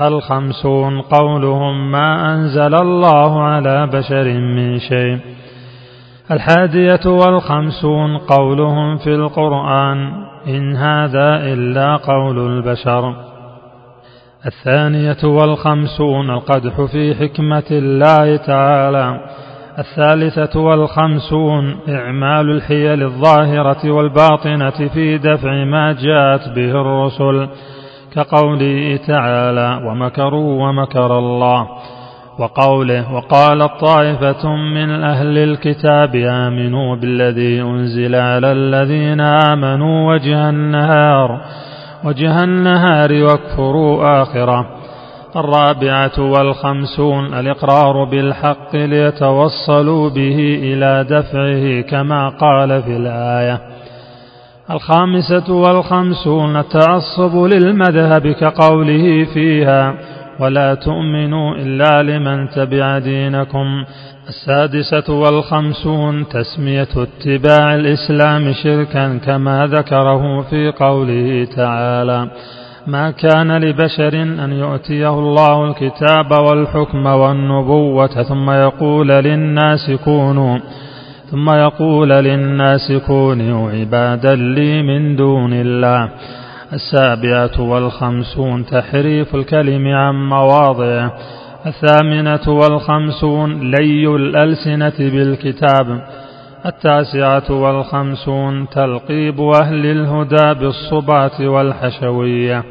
الخمسون قولهم ما أنزل الله على بشر من شيء. الحادية والخمسون قولهم في القرآن إن هذا إلا قول البشر. الثانية والخمسون القدح في حكمة الله تعالى. الثالثة والخمسون إعمال الحيل الظاهرة والباطنة في دفع ما جاءت به الرسل. كقوله تعالى ومكروا ومكر الله وقوله وقالت طائفة من أهل الكتاب آمنوا بالذي أنزل على الذين آمنوا وجه النهار وجه النهار واكفروا آخره الرابعة والخمسون الإقرار بالحق ليتوصلوا به إلى دفعه كما قال في الآية الخامسة والخمسون التعصب للمذهب كقوله فيها ولا تؤمنوا إلا لمن تبع دينكم. السادسة والخمسون تسمية اتباع الإسلام شركا كما ذكره في قوله تعالى ما كان لبشر أن يؤتيه الله الكتاب والحكم والنبوة ثم يقول للناس كونوا. ثم يقول للناس كونوا عبادا لي من دون الله. السابعة والخمسون تحريف الكلم عن مواضعه. الثامنة والخمسون لي الألسنة بالكتاب. التاسعة والخمسون تلقيب أهل الهدى بالصبات والحشوية.